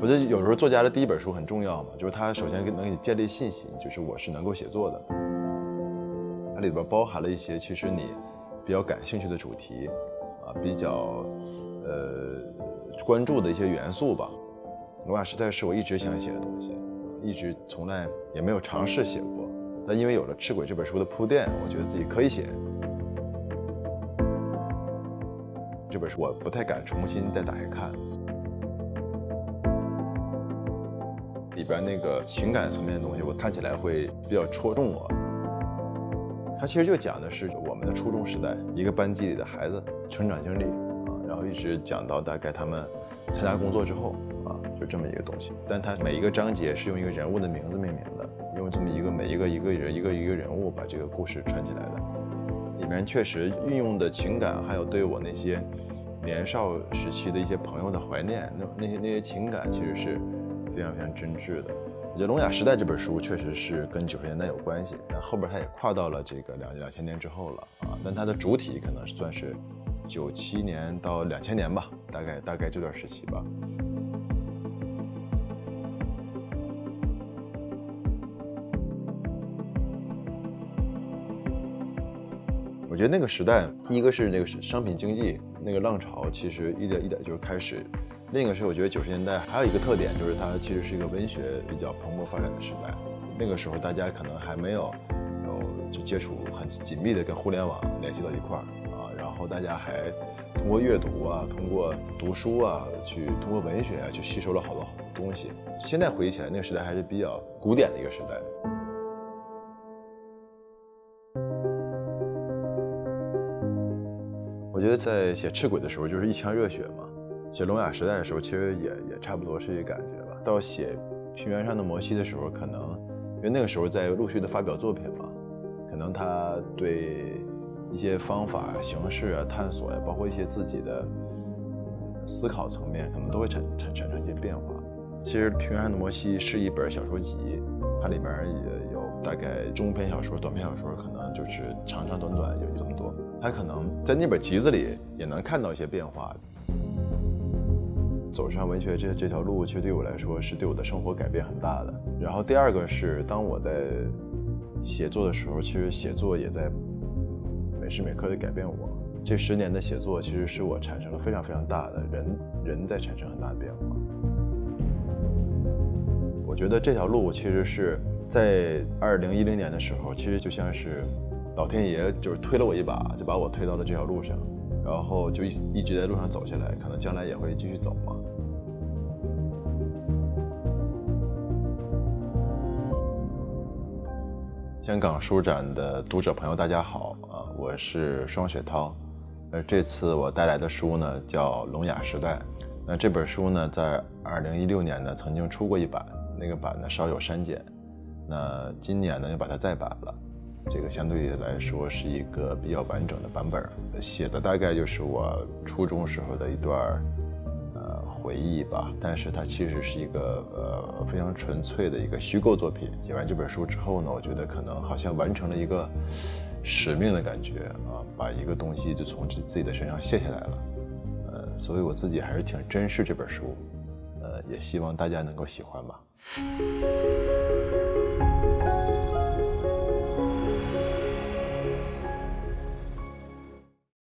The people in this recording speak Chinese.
我觉得有时候作家的第一本书很重要嘛，就是他首先能给你建立信心，就是我是能够写作的。它里边包含了一些其实你比较感兴趣的主题，啊，比较呃关注的一些元素吧。罗马时代是我一直想写的东西，一直从来也没有尝试写过，但因为有了《赤鬼》这本书的铺垫，我觉得自己可以写。这本书我不太敢重新再打开看。里边那个情感层面的东西，我看起来会比较戳中我。它其实就讲的是我们的初中时代，一个班级里的孩子成长经历啊，然后一直讲到大概他们参加工作之后，就这么一个东西。但它每一个章节是用一个人物的名字命名的，用这么一个每一个一个人一个一个人物把这个故事串起来的。里面确实运用的情感，还有对我那些年少时期的一些朋友的怀念，那那些那些情感，其实是。非常非常真挚的，我觉得《聋哑时代》这本书确实是跟九十年代有关系，但后边它也跨到了这个两两千年之后了啊。但它的主体可能算是九七年到两千年吧，大概大概这段时期吧。我觉得那个时代，第一个是那个商品经济那个浪潮，其实一点一点就是开始。另一个是，我觉得九十年代还有一个特点，就是它其实是一个文学比较蓬勃发展的时代。那个时候大家可能还没有有就接触很紧密的跟互联网联系到一块儿啊，然后大家还通过阅读啊，通过读书啊，去通过文学啊，去吸收了好多好多东西。现在回忆起来，那个时代还是比较古典的一个时代。我觉得在写《赤鬼》的时候，就是一腔热血嘛。写《聋哑时代》的时候，其实也也差不多是这感觉吧。到写《平原上的摩西》的时候，可能因为那个时候在陆续的发表作品嘛，可能他对一些方法、形式啊、探索呀，包括一些自己的思考层面，可能都会产产产生一些变化。其实《平原上的摩西》是一本小说集，它里面也有大概中篇小说、短篇小说，可能就是长长短短有这么多。他可能在那本集子里也能看到一些变化。走上文学这这条路，其实对我来说是对我的生活改变很大的。然后第二个是，当我在写作的时候，其实写作也在每时每刻的改变我。这十年的写作，其实是我产生了非常非常大的人人在产生很大的变化。我觉得这条路其实是在二零一零年的时候，其实就像是老天爷就是推了我一把，就把我推到了这条路上。然后就一一直在路上走下来，可能将来也会继续走嘛。香港书展的读者朋友，大家好啊，我是双雪涛。呃，这次我带来的书呢叫《聋哑时代》。那这本书呢，在二零一六年呢曾经出过一版，那个版呢稍有删减。那今年呢又把它再版了。这个相对来说是一个比较完整的版本，写的大概就是我初中时候的一段呃回忆吧。但是它其实是一个呃非常纯粹的一个虚构作品。写完这本书之后呢，我觉得可能好像完成了一个使命的感觉啊，把一个东西就从自自己的身上卸下来了。呃，所以我自己还是挺珍视这本书，呃，也希望大家能够喜欢吧。